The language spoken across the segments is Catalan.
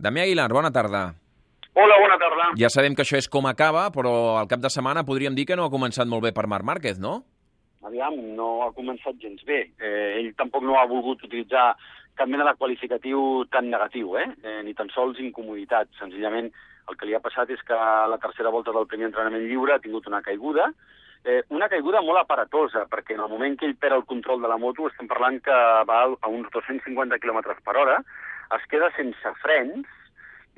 Damià Aguilar, bona tarda. Hola, bona tarda. Ja sabem que això és com acaba, però al cap de setmana podríem dir que no ha començat molt bé per Marc Márquez, no? Aviam, no ha començat gens bé. Eh, ell tampoc no ha volgut utilitzar cap mena de qualificatiu tan negatiu, eh? eh? ni tan sols incomoditat. Senzillament el que li ha passat és que a la tercera volta del primer entrenament lliure ha tingut una caiguda, eh, una caiguda molt aparatosa, perquè en el moment que ell perd el control de la moto estem parlant que va a uns 250 km per hora, es queda sense frens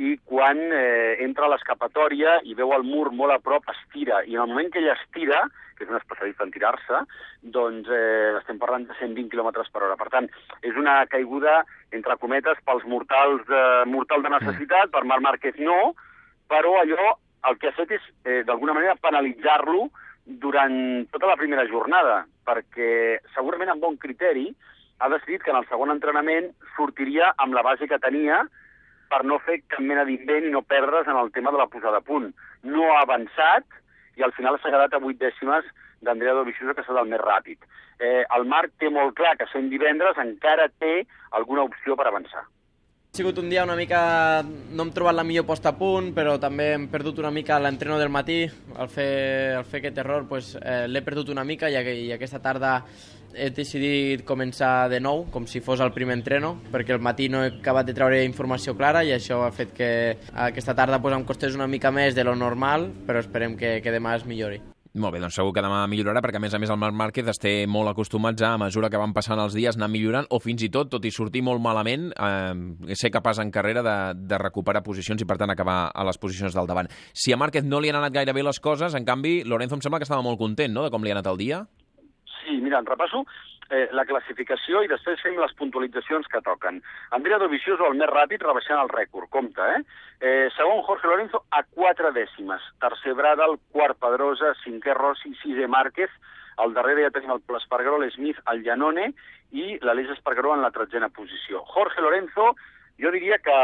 i quan eh, entra a l'escapatòria i veu el mur molt a prop, estira. I en el moment que ella estira, que és un especialista en tirar-se, doncs eh, estem parlant de 120 km per hora. Per tant, és una caiguda, entre cometes, pels mortals de, mortal de necessitat, per Marc Márquez no, però allò el que ha fet és, eh, d'alguna manera, penalitzar-lo durant tota la primera jornada, perquè segurament amb bon criteri ha decidit que en el segon entrenament sortiria amb la base que tenia per no fer cap mena d'invent i no perdre's en el tema de la posada a punt. No ha avançat i al final s'ha quedat a vuit dècimes d'Andrea Dovizioso, que serà el més ràpid. Eh, el Marc té molt clar que sent divendres encara té alguna opció per avançar. Ha sigut un dia una mica... No hem trobat la millor posta a punt, però també hem perdut una mica l'entreno del matí. Al fer, al fer aquest error pues, eh, l'he perdut una mica i, i aquesta tarda he decidit començar de nou, com si fos el primer entreno, perquè el matí no he acabat de treure informació clara i això ha fet que aquesta tarda pues, em costés una mica més de lo normal, però esperem que, que demà es millori. Molt bé, doncs segur que demà millorarà, perquè a més a més el Marc Márquez es té molt acostumats a, a mesura que van passant els dies, anar millorant, o fins i tot, tot i sortir molt malament, eh, ser capaç en carrera de, de recuperar posicions i, per tant, acabar a les posicions del davant. Si a Márquez no li han anat gaire bé les coses, en canvi, Lorenzo em sembla que estava molt content, no?, de com li ha anat el dia. Mira, en repasso eh, la classificació i després fem les puntualitzacions que toquen. Andrea Dovizioso, el més ràpid, rebaixant el rècord, compte, eh? eh segon, Jorge Lorenzo, a quatre dècimes. Tercer, Bradal, quart, Pedrosa, cinquè, Rossi, sisè, Márquez, al darrere ja tenim el Espargaró, l'Smith, el Llanone i l'Aleix Espargaró en la tretzena posició. Jorge Lorenzo, jo diria que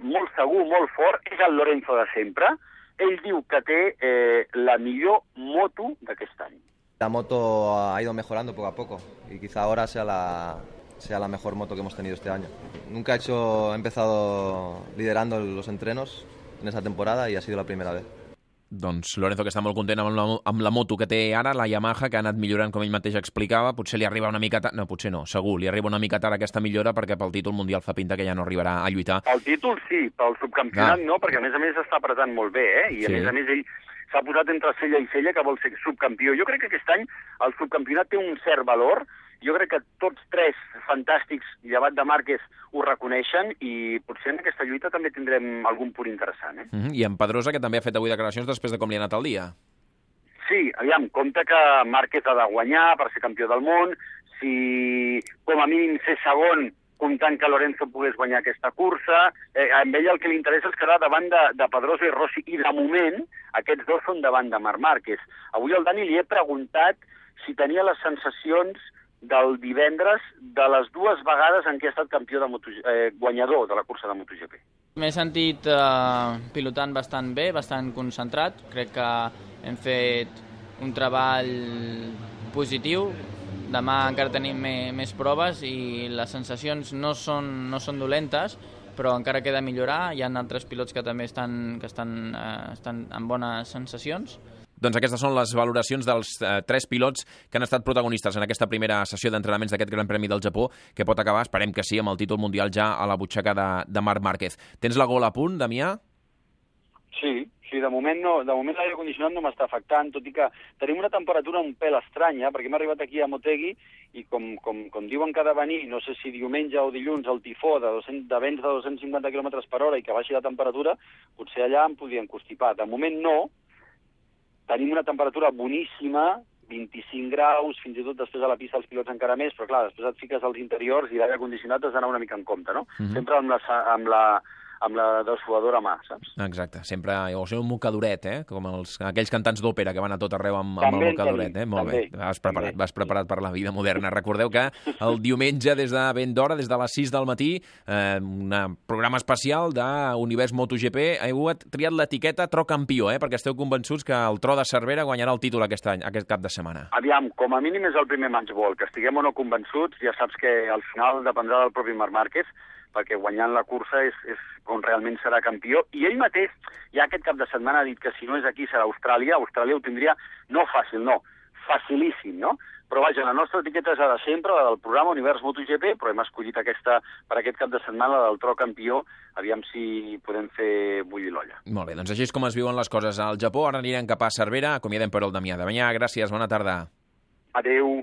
molt segur, molt fort, és el Lorenzo de sempre. Ell diu que té eh, la millor moto d'aquest any. La moto ha ido mejorando poco a poco y quizá ahora sea la, sea la mejor moto que hemos tenido este año. Nunca he, hecho, he empezado liderando los entrenos en esa temporada y ha sido la primera vez. Doncs Lorenzo, que està molt content amb la, amb la moto que té ara, la Yamaha, que ha anat millorant, com ell mateix explicava. Potser li arriba una mica tard... No, potser no, segur, li arriba una mica tard aquesta millora perquè pel títol mundial fa pinta que ja no arribarà a lluitar. El títol sí, pel subcampionat ah. no, perquè a més a més està apretant molt bé, eh? I a sí. més a més ell s'ha posat entre cella i cella que vol ser subcampió. Jo crec que aquest any el subcampionat té un cert valor, jo crec que tots tres fantàstics, llevat de Márquez, ho reconeixen i potser en aquesta lluita també tindrem algun punt interessant. Eh? Mm -hmm. I en Pedrosa, que també ha fet avui declaracions després de com li ha anat el dia. Sí, aviam, compte que Márquez ha de guanyar per ser campió del món, si com a mínim ser segon comptant que Lorenzo pogués guanyar aquesta cursa. Eh, a ell el que li interessa és quedar davant de, de Pedrosa i Rossi, i de moment aquests dos són davant de Marc Márquez. Avui al Dani li he preguntat si tenia les sensacions del divendres de les dues vegades en què ha estat campió de Moto, eh, guanyador de la cursa de MotoGP. M'he sentit eh, pilotant bastant bé, bastant concentrat. Crec que hem fet un treball positiu, Demà encara tenim més, més proves i les sensacions no són, no són dolentes, però encara queda millorar. Hi ha altres pilots que també estan, que estan, eh, estan amb bones sensacions. Doncs aquestes són les valoracions dels eh, tres pilots que han estat protagonistes en aquesta primera sessió d'entrenaments d'aquest Gran Premi del Japó, que pot acabar, esperem que sí, amb el títol mundial ja a la butxaca de, de Marc Márquez. Tens la gola a punt, Damià? Sí, Sí, de moment, no, de moment l'aire condicionat no m'està afectant, tot i que tenim una temperatura un pèl estranya, perquè hem arribat aquí a Motegi i com, com, com diuen que ha de venir, no sé si diumenge o dilluns, el tifó de, 200, de vents de 250 km per hora i que baixi la temperatura, potser allà em podien constipar. De moment no, tenim una temperatura boníssima, 25 graus, fins i tot després a la pista els pilots encara més, però clar, després et fiques als interiors i l'aire condicionat has d'anar una mica en compte, no? Mm -hmm. Sempre amb la, amb la amb la dessuadora a mà, saps? Exacte, sempre, o sigui, un mocadoret, eh? Com els, aquells cantants d'òpera que van a tot arreu amb, amb el mocadoret, eh? Molt també, bé, vas preparat, també. vas preparat per la vida moderna. Recordeu que el diumenge, des de ben d'hora, des de les 6 del matí, eh, un programa especial d'Univers MotoGP, heu triat l'etiqueta Tro Campió, eh? Perquè esteu convençuts que el Tro de Cervera guanyarà el títol aquest any, aquest cap de setmana. Aviam, com a mínim és el primer matchball, que estiguem o no convençuts, ja saps que al final dependrà del propi Marc Márquez, perquè guanyant la cursa és, és on realment serà campió, i ell mateix ja aquest cap de setmana ha dit que si no és aquí serà Austràlia, Austràlia ho tindria no fàcil, no, facilíssim, no? Però vaja, la nostra etiqueta és la de sempre, la del programa Univers MotoGP, però hem escollit aquesta per aquest cap de setmana, la del tro campió, aviam si podem fer bullir l'olla. Molt bé, doncs així és com es viuen les coses al Japó. Ara anirem cap a Cervera, acomiadem per el Damià de Banyà. Gràcies, bona tarda. Adeu.